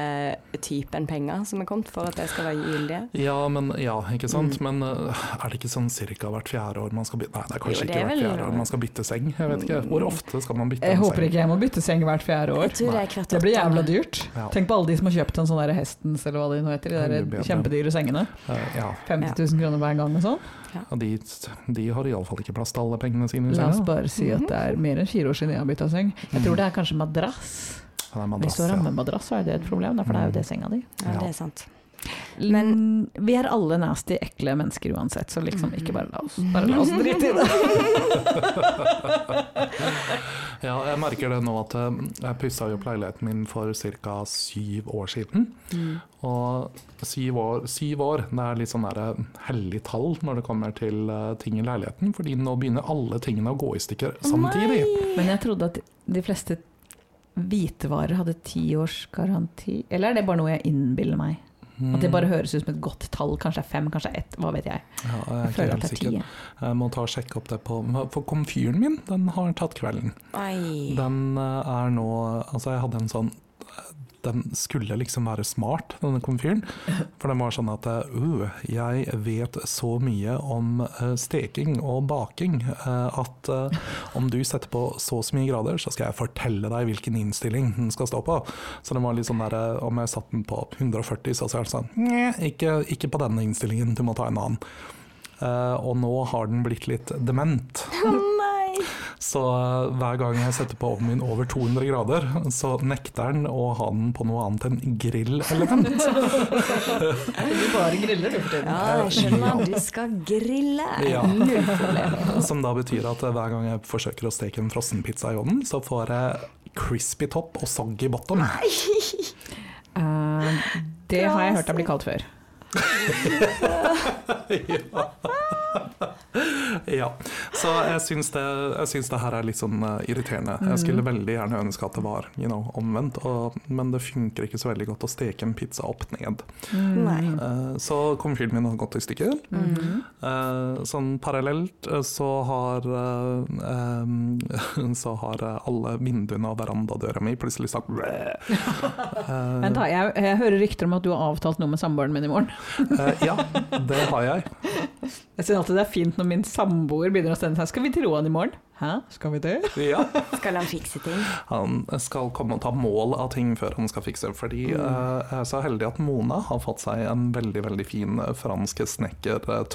typen penger som er kommet, for at det skal være gyldige? Ja, men ja, ikke sant. Mm. Men uh, er det ikke sånn cirka hvert fjerde år man skal bytte Nei, det er kanskje Jo, det ikke er hvert vel- fjerde år man skal bytte seng. Jeg vet ikke. Hvor ofte skal man bytte Jeg en håper ikke jeg må bytte seng hvert fjerde år. Jeg tror det er hvert Det blir jævla dyrt. Ja. Tenk på alle de som har kjøpt en sånn der Hestens eller hva de nå heter, de der kjempedyre sengene. Ja, 50 000 kroner hver gang og sånn. og de, de har iallfall ikke plass til alle pengene sine La oss bare si at det er mer enn fire år siden jeg har bytta seng. Jeg tror det er kanskje madrass. Ja, det er Hvis du har ja. rammemadrass, så er det et problem, for det er jo det senga di. Ja, Ja. det er sant. Men vi er alle nasty, ekle mennesker uansett, så liksom ikke bare la oss, bare la oss drite i det. [LAUGHS] Ja, jeg merker det nå at eh, jeg pussa opp leiligheten min for ca. syv år siden. Mm. Og syv år, syv år det er litt sånn der eh, hellig tall når det kommer til eh, ting i leiligheten, fordi nå begynner alle tingene å gå i stykker samtidig. Men jeg trodde at de fleste hvitevarer hadde ti års garanti. Eller er det bare noe jeg innbiller meg? At det bare høres ut som et godt tall. Kanskje det er fem, kanskje ett, hva vet jeg. Ja, jeg Jeg føler at det er ti. Jeg må ta og sjekke opp det på For komfyren min, den har tatt kvelden. Oi. Den eh, er nå Altså, jeg hadde en sånn den skulle liksom være smart, denne komfyren. For den var sånn at uh, jeg vet så mye om eh, steking og baking eh, at uh, om du setter på så og så mye grader, så skal jeg fortelle deg hvilken innstilling den skal stå på. Så den var litt sånn der, eh, om jeg satte den på 140, så sa jeg sånn Nei, ikke, ikke på denne innstillingen, du må ta en annen. Uh, og nå har den blitt litt dement. Nei! Så eh, hver gang jeg setter på ovnen min over 200 grader, så nekter den å ha den på noe annet enn grillelement. [LAUGHS] Du bare griller du for tiden. Ja, jeg skjønner. Du skal grille. Ja. Null problem. Som da betyr at eh, hver gang jeg forsøker å steke en frossenpizza i ovnen, så får jeg crispy topp og soggy bottom. Eh, det har jeg hørt deg bli kalt før. [LAUGHS] Ja, så jeg syns det, jeg syns det her er litt sånn eh, irriterende. Jeg skulle Mm. veldig gjerne ønske at det var you know, omvendt, og, men det funker ikke så veldig godt å steke en pizza opp ned. Nei. Eh, så komfyren min har gått i stykker. Mm. Eh, sånn parallelt så har [LAUGHS] Så har alle vinduene og verandadøra mi plutselig sagt [LAUGHS] Vent da, jeg, jeg hører rykter om at du har avtalt noe med samboeren min i morgen. Eh, ja, det har jeg. Jeg synes alltid det er fint når min samboer begynner å sende seg Skal vi til Roan i morgen? Hæ, skal vi det? Ja. Skal han fikse ting? Han skal komme og ta mål av ting før han skal fikse. Fordi Mm. eh, jeg er så heldig at Mona har fått seg en veldig veldig fin eh, fransk snekker, eh.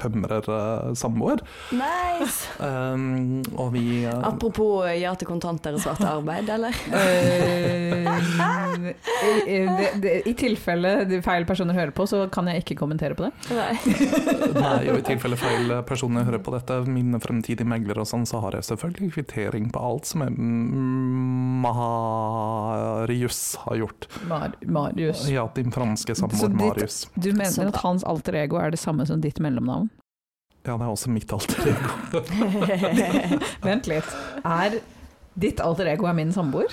Nice! Um, [LAUGHS] og vi uh, Apropos ja til kontanter og svart arbeid, eller? [LAUGHS] Eh, i, i, det, det, I tilfelle feil personer hører på, så kan jeg ikke kommentere på det. Nei. [LAUGHS] Nei, og i tilfelle feil personer hører på dette, mine fremtidige meglere og sånn, så har jeg selvfølgelig kvittering på alt som mm, Marius har gjort. Mar Marius. Ja, din franske samboer ditt- Marius. Du mener at hans alter ego er det samme som ditt mellomnavn? Ja, det er også mitt alter ego. [LAUGHS] Vent litt. Er ditt alter ego er min samboer?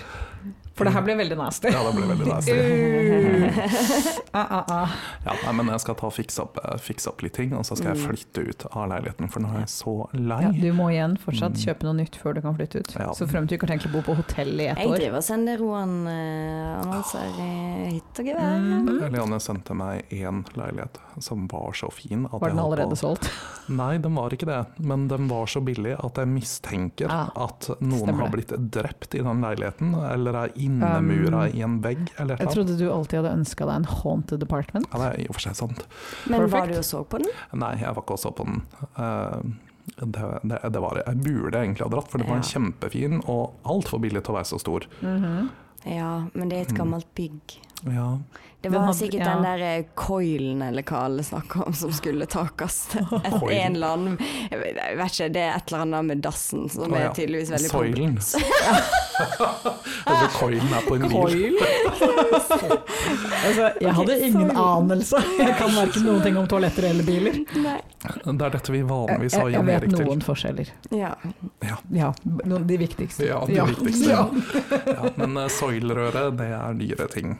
For det her blir veldig nasty. Ja, det ble veldig nasty. [LAUGHS] Ah, ah, ah. Ja, nei, men jeg skal ta og fikse opp, eh, fikse opp litt ting, og så skal jeg Mm. flytte ut av leiligheten, for nå er jeg så lei. Ja, du må igjen fortsatt Mm. kjøpe noe nytt før du kan flytte ut. Ja. Så frem til du ikke har tenkt å bo på hotell i ett Jeg år. driver og sender Roan uh, annonser i hytt og gevær. Mm. Eliane sendte meg én leilighet som var så fin at Var den allerede på- solgt? Nei, den var ikke det, men den var så billig at jeg mistenker Ah, at noen stemmer har blitt drept i den leiligheten, eller er innemura Um, i en vegg, eller Jeg trodde du alltid hadde ønska deg en haunted apartment. Ja, det er i og for seg sant. Men var Perfect. du og så på den? Nei, jeg var ikke også på den. Uh, det, det, det var, jeg burde egentlig ha dratt, for den var Ja. kjempefin og altfor billig til å være så stor. Mhm. Ja, men det er et Mm. gammelt bygg. Ja, Det var hadde- sikkert ja. den der eh, coilen eller hva alle snakker om som skulle takes. [LAUGHS] Et, en eller annen Jeg vet ikke, det er et eller annet med dassen som er ja. tydeligvis veldig Soilen. altså [LAUGHS] [LAUGHS] coilen er på en bil. Altså, jeg hadde ingen anelse. Jeg kan verken noen ting om toaletter eller biler. Nei. Det er dette vi vanligvis har jeg, Jan vet Erik til. noen forskjeller. Ja. Ja, de viktigste. Ja, de viktigste. Ja. Ja, men uh, soilrøret, det er nyere ting.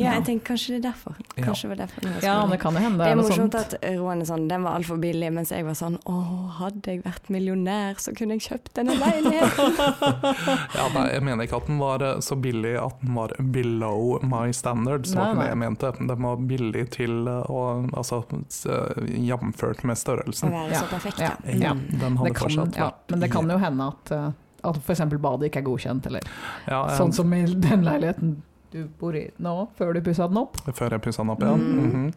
Ja, jeg tenker kanskje det er derfor. Kanskje ja. var derfor ja, det kan jo hende Det er morsomt at Roan er sånn, den var altfor billig, mens jeg var sånn Å, hadde jeg vært millionær, så kunne jeg kjøpt denne leiligheten. [LAUGHS] Ja, nei, jeg mener ikke at den var eh, så billig at den var below my standards, var ikke det jeg mente. Den var billig til eh, å Altså jamført med Å størrelsen. være Ja. så perfekt, Ja. ja. Ja, den hadde Det kan, fortsatt ja, vært men det kan jo hende at, at f.eks. badet ikke er godkjent, eller ja, jeg- sånn som i den leiligheten du bor i nå, før du pussa den opp. Før jeg pussa den opp, ja. Mm. Mhm.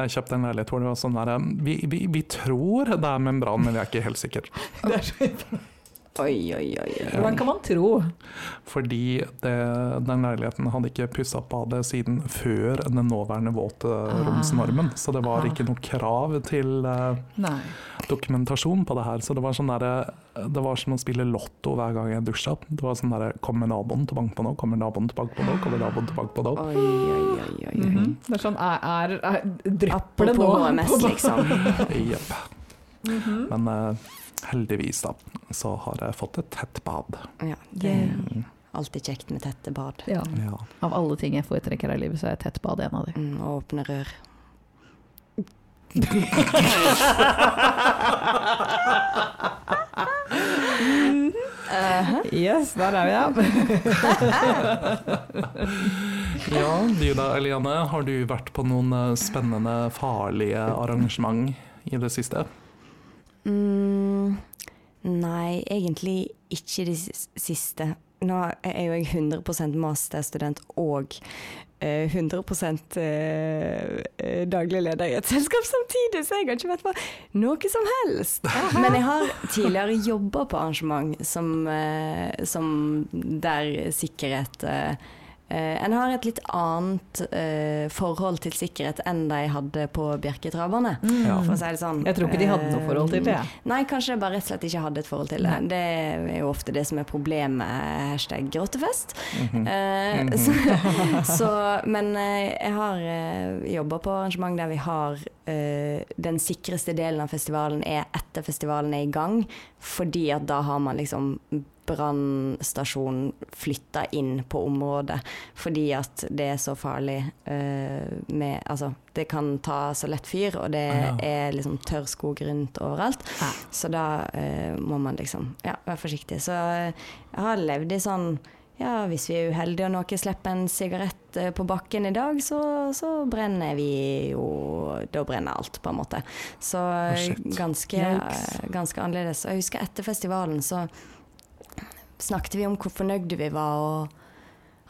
Jeg kjøpte en leilighet hvor det var sånn der vi, vi, vi tror det er membran, men vi er ikke helt sikre. [LAUGHS] Det er så, Oi, oi, oi. hvordan kan man tro? Fordi det, den leiligheten hadde ikke pussa opp badet siden før den nåværende våtromsnormen. Så det var Ah. ikke noe krav til Nei. dokumentasjon på det her. Så det var, sånn der, det var som å spille lotto hver gang jeg dusja. Det var sånn derre Kommer naboen til å banke på nå? Kommer naboen til å på nå? Kommer naboen til å på nå? Oi, oi, oi, oi. Mm -hmm. Det er sånn, er, er, er Drypper det nå? Apropos HMS, [LAUGHS] liksom. Jepp. Mhm. Men eh, heldigvis, da, så har jeg fått et tett bad. Ja, det er Mm, alltid kjekt med tette bad. Ja. ja. Av alle ting jeg foretrekker her i livet, så er tett bad en av de. Mm, og åpne rør. [LAUGHS] Yes, der er vi, ja. [LAUGHS] ja, du da, Eliane. Har du vært på noen eh, spennende, farlige arrangement i det siste? Mm, nei, egentlig ikke de siste. Nå er jo jeg 100 masterstudent og eh, 100 eh, eh, daglig leder i et selskap samtidig, så jeg har ikke vært på noe som helst. Men jeg har tidligere jobba på arrangement som, eh, som der sikkerhet eh, eh, En har et litt annet eh, forhold til sikkerhet enn de hadde på Bjerketraverne. Mm. For å si det sånn. Jeg tror ikke de hadde noe forhold til det. Nei, kanskje bare rett og slett ikke hadde et forhold til det. Det er jo ofte det som er problemet. Hashtag grottefest. -hmm. Eh, Mhm. så, [LAUGHS] så, men eh, jeg har uh, jobba på arrangement der vi har eh, Den sikreste delen av festivalen er etter festivalen er i gang, fordi at da har man liksom brannstasjonen flytta inn på området fordi at det er så farlig uh, med Altså, det kan ta så lett fyr, og det Ja. er liksom tørr skog rundt overalt. Ja. Så da uh, må man liksom ja, være forsiktig. Så eh, jeg har levd i sånn ja, hvis vi er uheldige og noen slipper en sigarett på bakken i dag, så, så brenner vi jo Da brenner alt, på en måte. Så ganske, ganske annerledes. Og jeg husker etter festivalen så snakket vi om hvor fornøyde vi var, og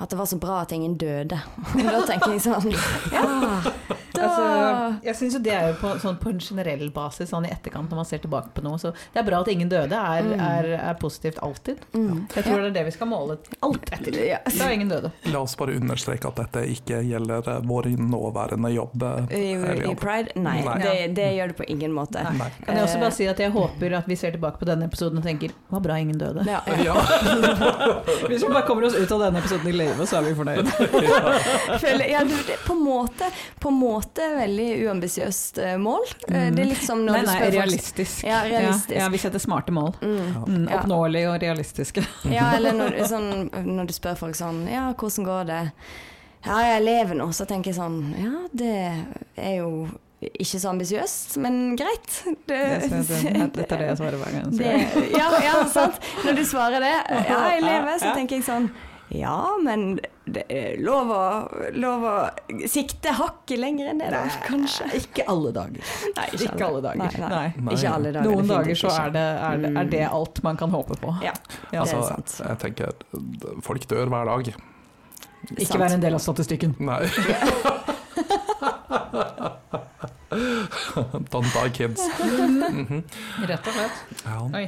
at det var så bra at ingen døde. [LAUGHS] Da tenker jeg sånn [LAUGHS] Ja, Altså, jeg syns jo det er jo på, sånn på en generell basis, sånn i etterkant når man ser tilbake på noe. Så det er bra at ingen døde, er, Mm. er, er positivt alltid. mm. Jeg tror det er det vi skal måle alt etter. Ja. Da er ingen døde. La oss bare understreke at dette ikke gjelder eh, vår nåværende jobb. eh, I, I Pride? Nei, Nei. Det, det gjør det på ingen måte. Nei. Nei. Kan jeg også bare si at jeg håper at vi ser tilbake på denne episoden og tenker det var bra ingen døde. Ja, ja. [LAUGHS] Ja. Hvis vi bare kommer oss ut av denne episoden i live, så er vi fornøyd. [LAUGHS] [LAUGHS] Føler, ja, du, det, på, en måte, på måte veldig uambisiøst eh, mål. Mm. Det er litt som når Nei, du spør folk realistisk. Ja, realistisk. Ja, ja, vi setter smarte mål. Mm. Mm, Ja. Oppnåelige og realistiske. [LAUGHS] Ja, eller når, sånn, når du spør folk sånn Ja, hvordan går det? Ja, jeg lever nå. Så tenker jeg sånn Ja, det er jo ikke så ambisiøst, men greit. Det, Det, det, det, dette er det jeg svarer hver gang. ja, ja, sant. Når du svarer det, ja, jeg lever, så tenker jeg sånn ja, men det er lov å, lov å sikte hakket lenger enn det, da, kanskje. Ikke alle dager. Nei, Ikke alle dager. Nei, nei. Nei. Ikke alle dager. Noen dager så er det, er, det, er det alt man kan håpe på. Ja, Ja. det er Altså, sant. jeg tenker folk dør hver dag. Ikke Sant. være en del av statistikken. Nei. [LAUGHS] Don't die, kids. Mhm. Rett og slett. Ja, Oi,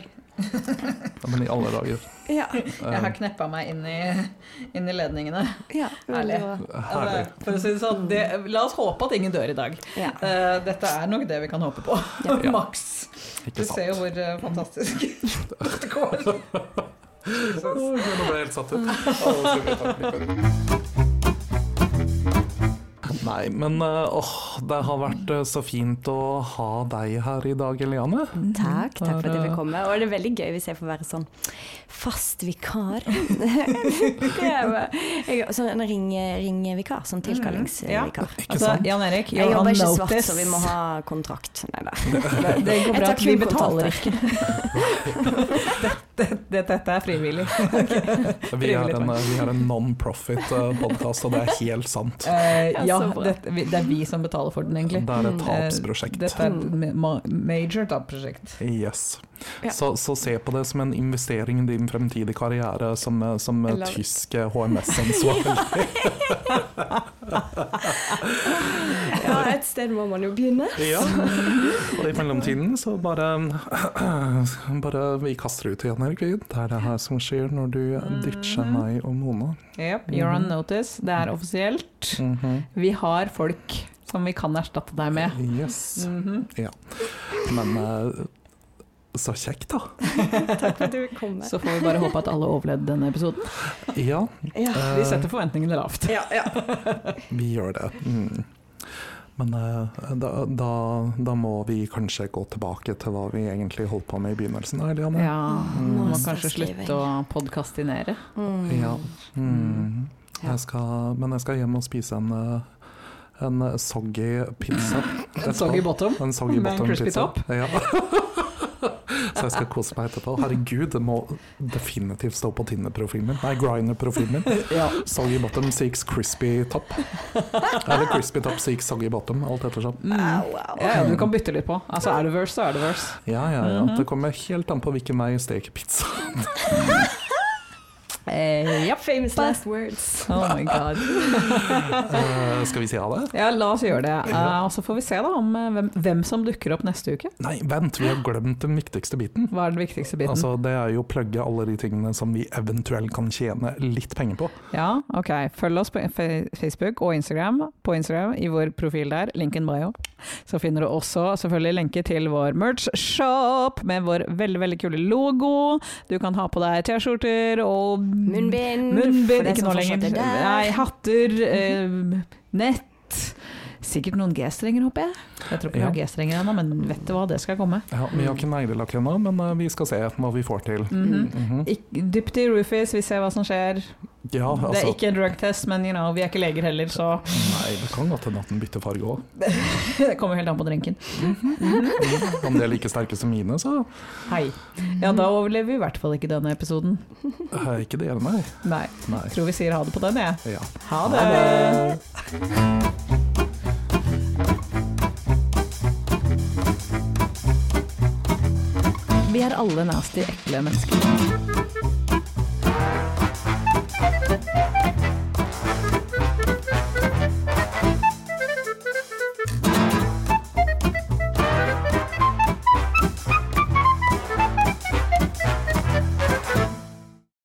men i alle dager. Ja, jeg har kneppa meg inn i, inn i ledningene. ja Herlig. Herlig. Altså, For å si det sånn, det, la oss håpe at ingen dør i dag. Ja. Eh, dette er nok det vi kan håpe på. Ja. [LAUGHS] Maks. Du ser jo hvor eh, fantastisk [LAUGHS] det går. Nå ble jeg helt satt ut. [LAUGHS] Nei, men eh, åh, det har vært eh, så fint å ha deg her i dag, Eliane. Takk, takk for at jeg fikk komme. Og det er veldig gøy hvis jeg får være sånn fast vikar. [LAUGHS] [LAUGHS] sånn ring- ringvikar, sånn tilkallingsvikar. Ikke Altså, sant? Jan Erik, Jeg jobber ikke svart, så vi må ha kontrakt. Nei da. Det, [LAUGHS] det går bra at vi betaler ikke. dette, dette, dette er frivillig. Vi er en, eh, vi er en non-profit-podkast, og det er helt sant. Uh, Ja, ja. Det, det er vi som betaler for den, egentlig. Det er et Mm. tapsprosjekt. Eh, Dette er et ma major tapsprosjekt. Yes. Ja. Så, så se på det som en investering i din fremtidige karriere som, som tysk HMS-ansvarlig. [LAUGHS] [LAUGHS] Ja, sted må man jo begynne. Ja. [LAUGHS] Og i mellomtiden så bare [CLEARS THROAT] Bare vi kaster ut igjen, Erik. Det er det her som skjer når du ditcher meg og Mona. Yep, you're on notice. Det er offisielt. Mhm. Vi har folk som vi kan erstatte deg med. Yes. Mhm. Men eh, så kjekt, da. [LAUGHS] Takk for at du kom. Så får vi bare håpe at alle overlevde denne episoden. Ja, Ja. Vi setter forventningene lavt. Ja, ja. [LAUGHS] vi gjør det. Mm. Men eh, da, da, da må vi kanskje gå tilbake til hva vi egentlig holdt på med i begynnelsen. da, Eliane. Ja, må kanskje slutte å podkastinere. Mm. Ja. Mm. Jeg skal, men jeg skal hjem og spise en, eh, en soggy pizza. [LAUGHS] En soggy bottom En soggy med en crispy pizza. topp. Ja. [LAUGHS] Så jeg skal kose meg etterpå. Herregud, det må definitivt stå på Tinder-profilen min. Nei, Griner-profilen min. [LAUGHS] Ja. Soggy bottom seeks crispy top. Eller crispy top seeks soggy bottom, alt ettersom. Mm. Au, au. Ja, ja, du kan bytte litt på. Altså, er det verse, så er det verse. Ja, ja, ja. Mhm. Det kommer helt an på hvilken vei jeg steker pizza. [LAUGHS] Eh, yep. Famous last words. Oh my god. uh, [LAUGHS] skal vi si ha det? Ja, la oss gjøre det. Uh, og så får vi se da om uh, hvem, hvem som dukker opp neste uke. Nei, vent, vi har glemt den viktigste biten. Hva er den viktigste biten? Altså, det er jo å plugge alle de tingene som vi eventuelt kan tjene litt penger på. Ja, ok. Følg oss på Facebook og Instagram. På Instagram, i vår profil der, linken bio. Så finner du også selvfølgelig lenke til vår merch-shop med vår veldig veldig kule logo. Du kan ha på deg T-skjorter og Munnbind. Munnbind, ikke nå lenger. er. Nei, hatter, eh, nett. Sikkert noen G-strenger, håper jeg. Jeg tror ikke vi Ja. har G-strenger ennå, men vet du hva, det skal komme. Ja, vi har ikke neglelakk ennå, men eh, vi skal se hva vi får til. Mhm. Mhm. Ik- Dypt i roofies, vi ser hva som skjer. Ja, Det er altså ikke en drugtest, men you know, vi er ikke leger heller, så Nei, det kan godt hende at den bytter farge òg. [LAUGHS] det kommer helt an på drinken. Om de er like sterke som mine, så Hei. Ja, da overlever vi i hvert fall ikke denne episoden. Hei, ikke det, nei. Nei. nei. Tror vi sier ha det på den, jeg. Ja. Ha det! Vi er alle nasty, ekle mennesker.